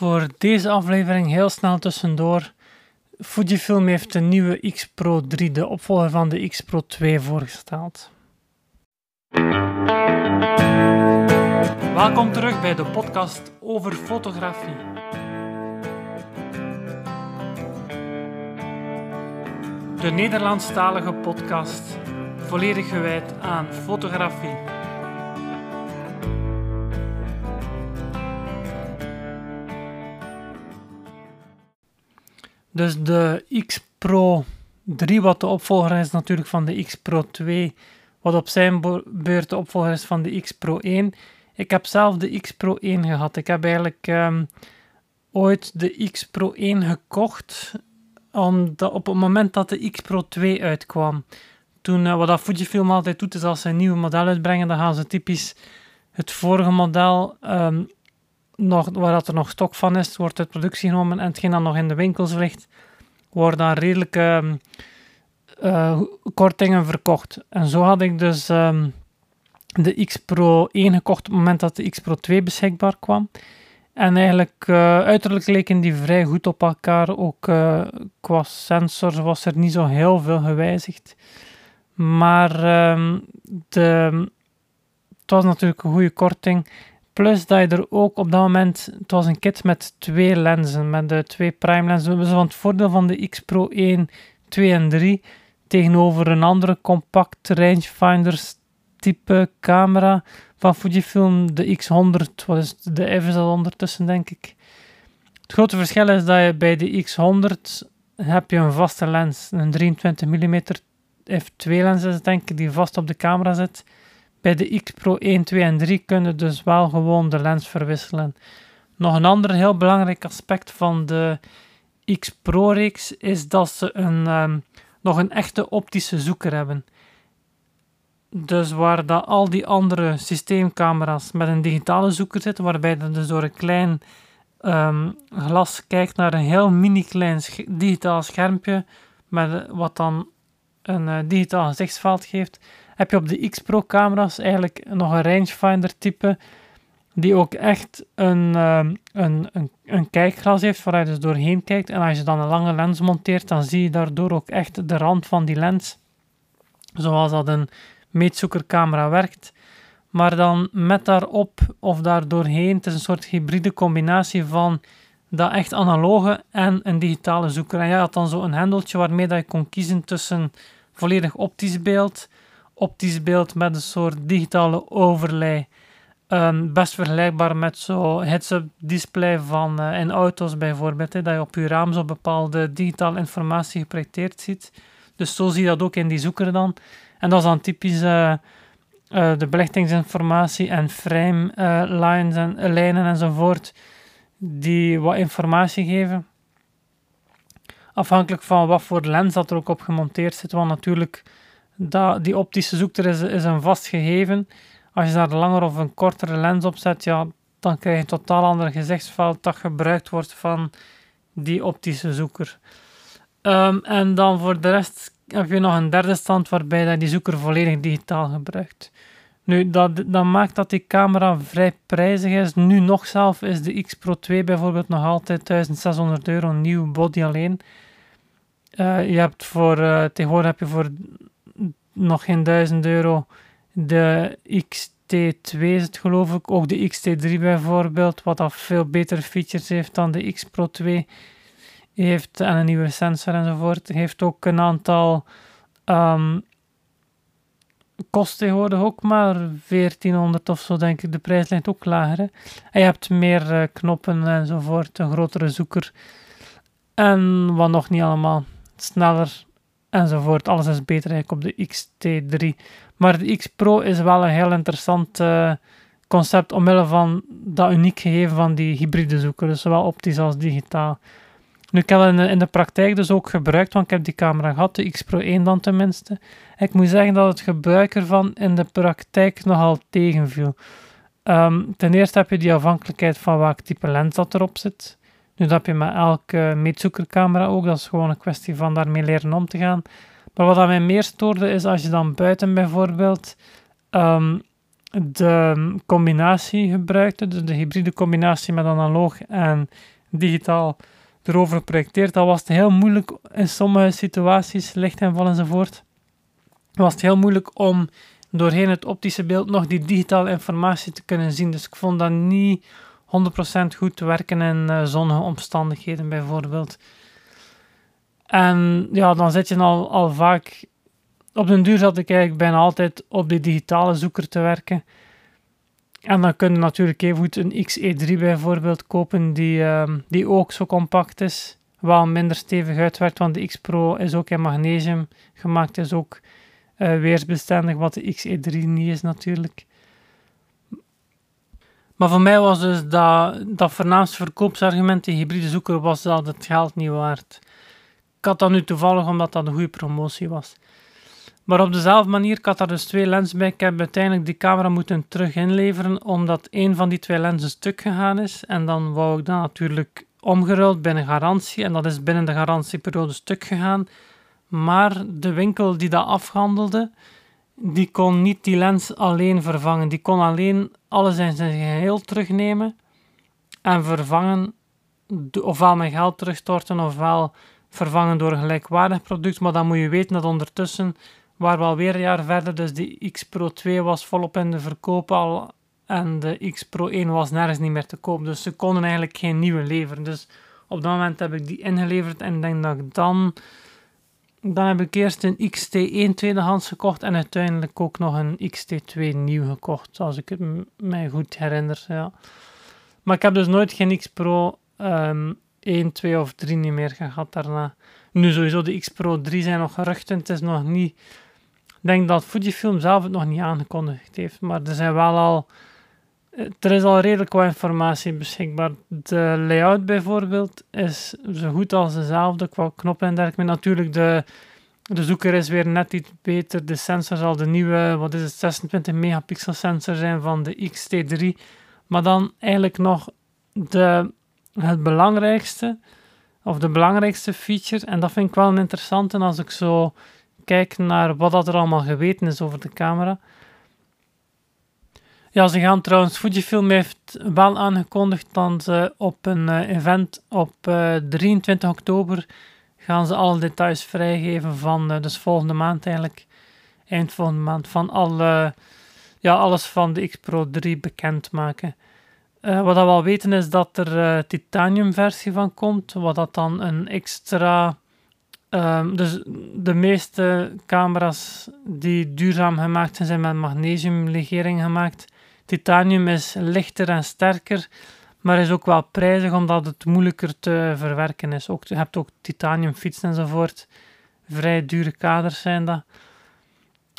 Voor deze aflevering heel snel tussendoor. Fujifilm heeft de nieuwe X Pro 3, de opvolger van de X Pro 2, voorgesteld. Welkom terug bij de podcast over fotografie. De Nederlandstalige podcast, volledig gewijd aan fotografie. Dus de X Pro 3, wat de opvolger is natuurlijk van de X Pro 2, wat op zijn beurt de opvolger is van de X Pro 1. Ik heb zelf de X Pro 1 gehad. Ik heb eigenlijk um, ooit de X Pro 1 gekocht omdat op het moment dat de X Pro 2 uitkwam. Toen, uh, wat dat Fujifilm altijd doet, is als ze een nieuw model uitbrengen, dan gaan ze typisch het vorige model um, nog, waar dat er nog stok van is, wordt uit productie genomen en hetgeen dan nog in de winkels ligt, worden dan redelijke uh, kortingen verkocht. En zo had ik dus um, de X Pro 1 gekocht op het moment dat de X Pro 2 beschikbaar kwam. En eigenlijk uh, uiterlijk leken die vrij goed op elkaar. Ook uh, qua sensor was er niet zo heel veel gewijzigd. Maar um, de, het was natuurlijk een goede korting. Plus dat je er ook op dat moment, het was een kit met twee lenzen, met de twee prime lenzen. Dus van het voordeel van de X Pro 1, 2 en 3 tegenover een andere compact rangefinders type camera van Fujifilm, de X100, wat is de F al ondertussen denk ik. Het grote verschil is dat je bij de X100 heb je een vaste lens, een 23 mm f2 lens is denk ik, die vast op de camera zit. Bij de X Pro 1, 2 en 3 kunnen dus wel gewoon de lens verwisselen. Nog een ander heel belangrijk aspect van de X Pro reeks is dat ze een, um, nog een echte optische zoeker hebben. Dus waar dat al die andere systeemcamera's met een digitale zoeker zitten, waarbij je dus door een klein um, glas kijkt naar een heel mini klein digitaal schermpje, met, wat dan een uh, digitaal gezichtsveld geeft, heb je op de X Pro camera's eigenlijk nog een rangefinder type die ook echt een, uh, een, een, een, kijkglas heeft waar je dus doorheen kijkt. En als je dan een lange lens monteert, dan zie je daardoor ook echt de rand van die lens. Zoals dat een meetzoekercamera werkt. Maar dan met daarop of daardoorheen, het is een soort hybride combinatie van dat echt analoge en een digitale zoeker. En jij had dan zo een hendeltje waarmee dat je kon kiezen tussen volledig optisch beeld, optisch beeld met een soort digitale overlay. Um, best vergelijkbaar met zo'n heads-up display van uh, in auto's bijvoorbeeld, dat je op je raam zo bepaalde digitale informatie geprojecteerd ziet. Dus zo zie je dat ook in die zoeker dan. En dat is dan typisch uh, de belichtingsinformatie en frame lines en lijnen enzovoort, die wat informatie geven. Afhankelijk van wat voor lens dat er ook op gemonteerd zit, want natuurlijk dat, die optische zoekter is, is een vast gegeven. Als je daar een langer of een kortere lens op zet, ja, dan krijg je een totaal ander gezichtsveld dat gebruikt wordt van die optische zoeker. Um, en dan voor de rest heb je nog een derde stand waarbij je die zoeker volledig digitaal gebruikt. Nu, dat, dat maakt dat die camera vrij prijzig is. Nu nog zelf is de X Pro 2 bijvoorbeeld nog altijd 1600 euro nieuw body alleen. Uh, je hebt voor, uh, tegenwoordig heb je voor nog geen 1000 euro. De XT2 is het geloof ik. Ook de XT3 bijvoorbeeld, wat al veel betere features heeft dan de X Pro 2. Heeft en een nieuwe sensor enzovoort. Heeft ook een aantal um, kost tegenwoordig ook maar 1400 of zo, denk ik. De prijs ligt ook lager. Hè? En je hebt meer uh, knoppen enzovoort, een grotere zoeker. En wat nog niet allemaal, sneller enzovoort. Alles is beter eigenlijk op de XT3. Maar de X Pro is wel een heel interessant uh, concept omwille van dat uniek gegeven van die hybride zoeker, dus zowel optisch als digitaal. Nu, ik heb in de, praktijk dus ook gebruikt, want ik heb die camera gehad, de X Pro 1 dan tenminste. Ik moet zeggen dat het gebruik ervan in de praktijk nogal tegenviel. Um, ten eerste heb je die afhankelijkheid van welk type lens dat erop zit. Nu dat heb je met elke meetzoekercamera ook, dat is gewoon een kwestie van daarmee leren om te gaan. Maar wat mij meer stoorde is als je dan buiten bijvoorbeeld um, de combinatie gebruikte, dus de hybride combinatie met analoog en digitaal erover geprojecteerd, dan was het heel moeilijk in sommige situaties, lichtinval enzovoort, was het heel moeilijk om doorheen het optische beeld nog die digitale informatie te kunnen zien. Dus ik vond dat niet 100% goed werken in uh, zonnige omstandigheden bijvoorbeeld. En ja, dan zit je al, al vaak... Op den duur zat ik eigenlijk bijna altijd op die digitale zoeker te werken. En dan kun je natuurlijk even een XE3 bijvoorbeeld kopen, die, uh, die ook zo compact is. Wel minder stevig uitwerkt, want de X Pro is ook in magnesium gemaakt, is ook uh, weersbestendig, wat de XE3 niet is natuurlijk. Maar voor mij was dus dat, dat voornaamste verkoopsargument, die hybride zoeker, was dat het geld niet waard. Ik had dat nu toevallig omdat dat een goede promotie was. Maar op dezelfde manier, ik had daar dus twee lenzen bij. Ik heb uiteindelijk die camera moeten terug inleveren, omdat een van die twee lenzen stuk gegaan is. En dan wou ik dat natuurlijk omgeruild binnen garantie. En dat is binnen de garantieperiode stuk gegaan. Maar de winkel die dat afhandelde, die kon niet die lens alleen vervangen. Die kon alleen alles in zijn geheel terugnemen en vervangen. Ofwel mijn geld terugstorten, ofwel vervangen door een gelijkwaardig product. Maar dan moet je weten dat ondertussen waren we alweer een jaar verder. Dus de X Pro 2 was volop in de verkoop al. En de X Pro 1 was nergens niet meer te koop. Dus ze konden eigenlijk geen nieuwe leveren. Dus op dat moment heb ik die ingeleverd. En denk dat ik dan. Dan heb ik eerst een XT1 tweedehands gekocht. En uiteindelijk ook nog een XT2 nieuw gekocht. Als ik het mij goed herinner. Ja. Maar ik heb dus nooit geen X Pro um, 1, 2 of 3 niet meer gehad daarna. Nu sowieso de X Pro 3 zijn nog geruchten. Het is nog niet ik denk dat Fujifilm zelf het nog niet aangekondigd heeft, maar er zijn wel al. Er is al redelijk wat informatie beschikbaar. De layout bijvoorbeeld is zo goed als dezelfde qua knoppen en dergelijke. Natuurlijk, de, de zoeker is weer net iets beter. De sensor zal de nieuwe, wat is het, 26 megapixel sensor zijn van de XT3. Maar dan eigenlijk nog de, het belangrijkste, of de belangrijkste feature, en dat vind ik wel een interessante als ik zo kijk naar wat dat er allemaal geweten is over de camera. Ja, ze gaan trouwens, Fujifilm heeft wel aangekondigd dat ze op een uh, event op uh, eh, 23 oktober gaan ze alle details vrijgeven van, uh, dus volgende maand eigenlijk, eind volgende maand, van alle, ja, alles van de X Pro 3 bekendmaken. wat we wel weten is dat er titanium versie van komt, wat dat dan een extra Um, dus de meeste camera's die duurzaam gemaakt zijn, zijn met magnesiumlegering gemaakt. Titanium is lichter en sterker, maar is ook wel prijzig omdat het moeilijker te verwerken is. Ook, je hebt ook titanium fietsen enzovoort. Vrij dure kaders zijn dat.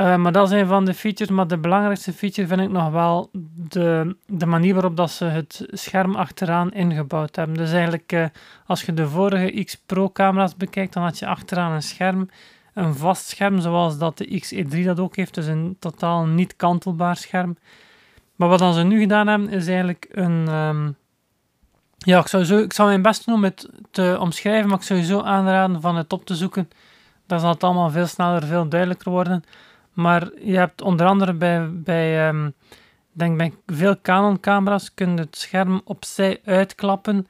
Uh, maar dat een van de features. Maar de belangrijkste feature vind ik nog wel de, de manier waarop dat ze het scherm achteraan ingebouwd hebben. Dus eigenlijk, uh, als je de vorige X Pro camera's bekijkt, dan had je achteraan een scherm, een vast scherm, zoals dat de XE3 dat ook heeft. Dus een totaal niet kantelbaar scherm. Maar wat ze nu gedaan hebben, is eigenlijk een... Um, ja, ik zou, zo, ik zou mijn best doen om het te omschrijven, maar ik zou je zo aanraden van het op te zoeken. Dan zal het allemaal veel sneller, veel duidelijker worden. Maar je hebt onder andere bij, bij, um, denk bij veel Canon-camera's kun je het scherm opzij uitklappen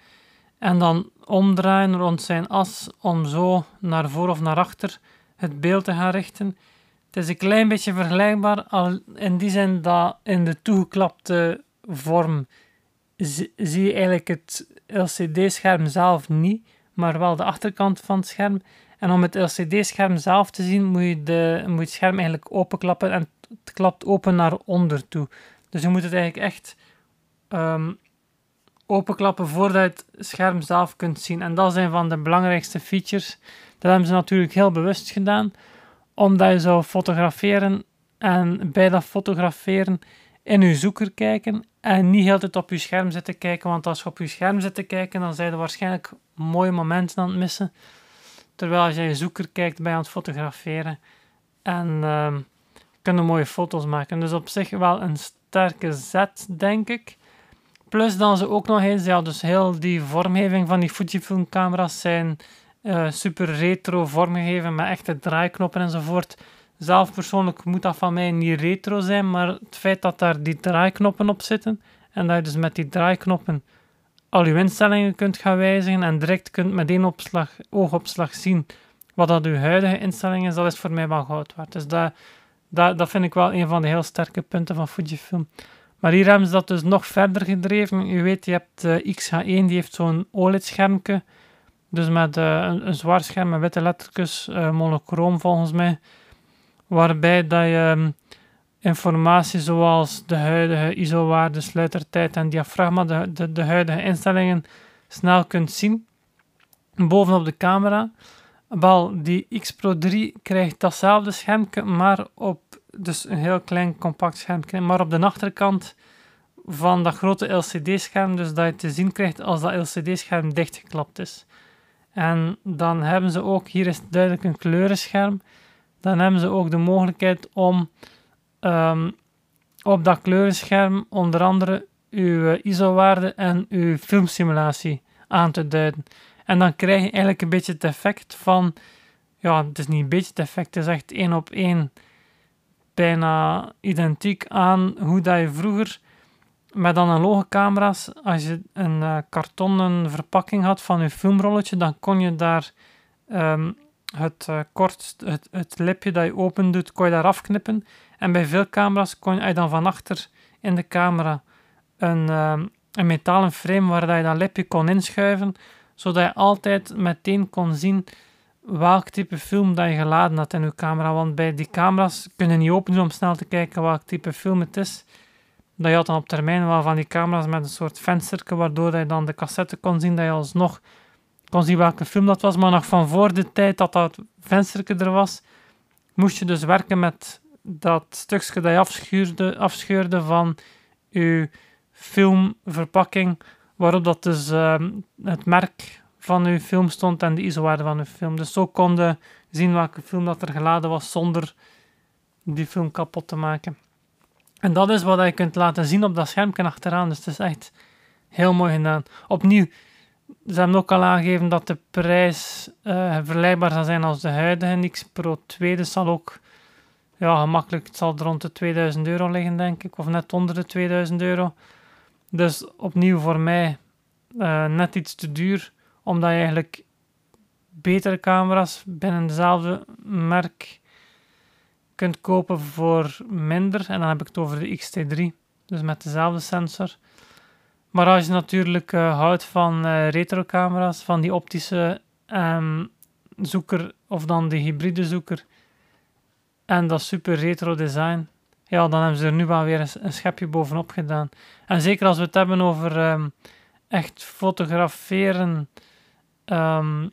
en dan omdraaien rond zijn as om zo naar voor of naar achter het beeld te gaan richten. Het is een klein beetje vergelijkbaar, al in die zin dat in de toegeklapte vorm zie je eigenlijk het LCD-scherm zelf niet, maar wel de achterkant van het scherm. En om het LCD-scherm zelf te zien, moet je, de, moet het scherm eigenlijk openklappen en het klapt open naar onder toe. Dus je moet het eigenlijk echt um, openklappen voordat je het scherm zelf kunt zien. En dat zijn van de belangrijkste features. Dat hebben ze natuurlijk heel bewust gedaan, omdat je zou fotograferen en bij dat fotograferen in je zoeker kijken en niet heel tijd op je scherm zitten kijken, want als je op je scherm zit te kijken, dan zijn er waarschijnlijk mooie momenten aan het missen terwijl als je je zoeker kijkt bij aan het fotograferen. En uh, kunnen mooie foto's maken. Dus op zich wel een sterke zet, denk ik. Plus dan ze ook nog eens, ja, dus heel die vormgeving van die Fujifilm camera's zijn uh, super retro vormgegeven met echte draaiknoppen enzovoort. Zelf persoonlijk moet dat van mij niet retro zijn, maar het feit dat daar die draaiknoppen op zitten en dat je dus met die draaiknoppen al je instellingen kunt gaan wijzigen en direct kunt met één opslag, oogopslag zien wat dat uw huidige instelling is, dat is voor mij wel goud waard. Dus dat, dat, dat vind ik wel een van de heel sterke punten van Fujifilm. Maar hier hebben ze dat dus nog verder gedreven. Je weet, je hebt de eh, XH1, die heeft zo'n OLED-schermpje. Dus met uh, een, een, zwaar scherm met witte lettertjes, uh, monochroom volgens mij. Waarbij dat je um, informatie zoals de huidige ISO-waarde, sluitertijd en diafragma, de, de, huidige instellingen, snel kunt zien. Bovenop de camera. Wel, die X Pro 3 krijgt datzelfde schermpje, maar op dus een heel klein compact schermpje, maar op de achterkant van dat grote LCD-scherm, dus dat je te zien krijgt als dat LCD-scherm dichtgeklapt is. En dan hebben ze ook, hier is duidelijk een kleurenscherm, dan hebben ze ook de mogelijkheid om um, op dat kleurenscherm onder andere uw ISO-waarde en uw filmsimulatie aan te duiden. En dan krijg je eigenlijk een beetje het effect van, ja, het is niet een beetje het effect, het is echt één op één bijna identiek aan hoe dat je vroeger met analoge camera's, als je een uh, kartonnen verpakking had van je filmrolletje, dan kon je daar um, het uh, het, het lipje dat je open doet, kon je daar afknippen. En bij veel camera's kon je dan van achter in de camera een, um, een metalen frame waar je dat lipje kon inschuiven, zodat je altijd meteen kon zien welk type film dat je geladen had in je camera. Want bij die camera's kunnen niet open doen om snel te kijken welk type film het is. Dat je had dan op termijn wel van die camera's met een soort vensterke, waardoor je dan de cassette kon zien, dat je alsnog kon zien welke film dat was. Maar nog van voor de tijd dat dat vensterke er was, moest je dus werken met dat stukje dat je afscheurde, afscheurde van je filmverpakking, waarop dat dus uh, het merk van uw film stond en de ISO-waarde van uw film. Dus zo konden zien welke film dat er geladen was zonder die film kapot te maken. En dat is wat je kunt laten zien op dat schermpje achteraan. Dus het is echt heel mooi gedaan. Opnieuw, ze hebben ook al aangegeven dat de prijs uh, vergelijkbaar zal zijn als de huidige X Pro 2. Dus zal ook ja, gemakkelijk, het zal rond de 2000 euro liggen, denk ik. Of net onder de 2000 euro. Dus opnieuw voor mij uh, net iets te duur omdat je eigenlijk betere camera's binnen dezelfde merk kunt kopen voor minder. En dan heb ik het over de X-T3, dus met dezelfde sensor. Maar als je natuurlijk uh, houdt van uh, retro camera's, van die optische um, zoeker of dan de hybride zoeker en dat super retro design, ja, dan hebben ze er nu wel weer een, schepje bovenop gedaan. En zeker als we het hebben over um, echt fotograferen Um,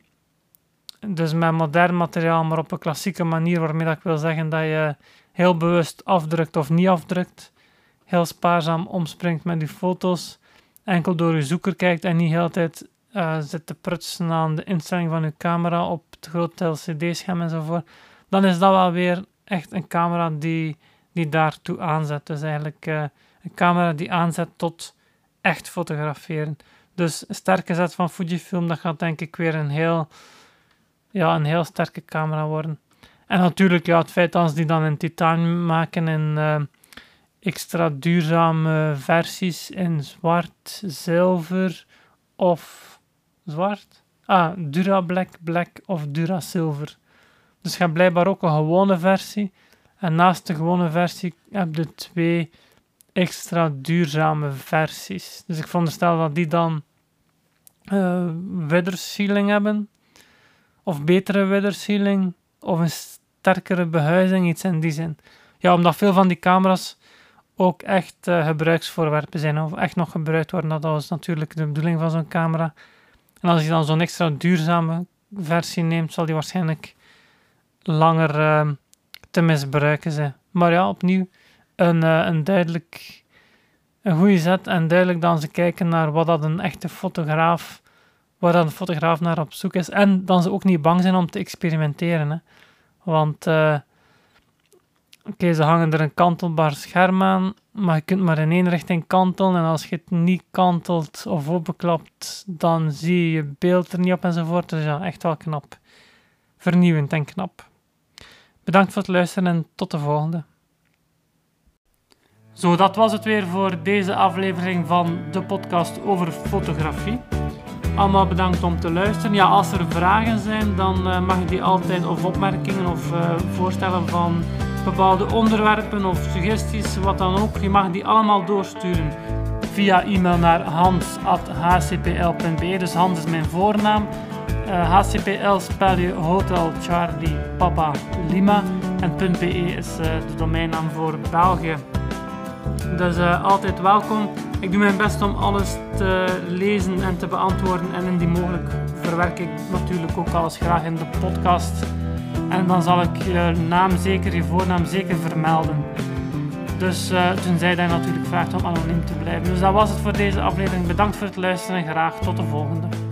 dus met modern materiaal, maar op een klassieke manier, waarmee dat ik wil zeggen dat je heel bewust afdrukt of niet afdrukt. Heel spaarzaam omspringt met je foto's. Enkel door je zoeker kijkt en niet heel tijd uh, zit te prutsen aan de instelling van je camera op het grote LCD-scherm enzovoort. Dan is dat wel weer echt een camera die, die daartoe aanzet. Dus eigenlijk uh, een camera die aanzet tot echt fotograferen. Dus een sterke zet van Fujifilm, dat gaat denk ik weer een heel, ja, een heel sterke camera worden. En natuurlijk ja, het feit dat ze die dan in titanium maken in uh, extra duurzame versies in zwart, zilver of zwart? Ah, Dura Black, Black of Dura Silver. Dus je hebt blijkbaar ook een gewone versie. En naast de gewone versie heb je twee extra duurzame versies. Dus ik veronderstel dat die dan uh, hebben. Of betere weathersealing. Of een sterkere behuizing, iets in die zin. Ja, omdat veel van die camera's ook echt uh, gebruiksvoorwerpen zijn. Of echt nog gebruikt worden. Dat was natuurlijk de bedoeling van zo'n camera. En als je dan zo'n extra duurzame versie neemt, zal die waarschijnlijk langer uh, te misbruiken zijn. Maar ja, opnieuw een, uh, een duidelijk een goede zet en duidelijk dan ze kijken naar wat dat een echte fotograaf, waar een fotograaf naar op zoek is. En dan ze ook niet bang zijn om te experimenteren. Hè. Want uh, oké, ze hangen er een kantelbaar scherm aan, maar je kunt maar in één richting kantelen. En als je het niet kantelt of openklapt, dan zie je je beeld er niet op enzovoort. Dus ja, echt wel knap. Vernieuwend en knap. Bedankt voor het luisteren en tot de volgende. Zo, dat was het weer voor deze aflevering van de podcast over fotografie. Allemaal bedankt om te luisteren. Ja, als er vragen zijn, dan uh, mag je die altijd, of opmerkingen of uh, voorstellen van bepaalde onderwerpen of suggesties, wat dan ook. Je mag die allemaal doorsturen via e-mail naar hans.hcpl.be. Dus Hans is mijn voornaam. Uh, HCPL spel je Hotel Charlie Papa Lima. En .be is de domeinnaam voor België. Dus uh, altijd welkom. Ik doe mijn best om alles te lezen en te beantwoorden. En indien mogelijk verwerk ik natuurlijk ook alles graag in de podcast. En dan zal ik je naam zeker, je voornaam zeker vermelden. Dus uh, tenzij dat je natuurlijk vraagt om anoniem te blijven. Dus dat was het voor deze aflevering. Bedankt voor het luisteren en graag tot de volgende.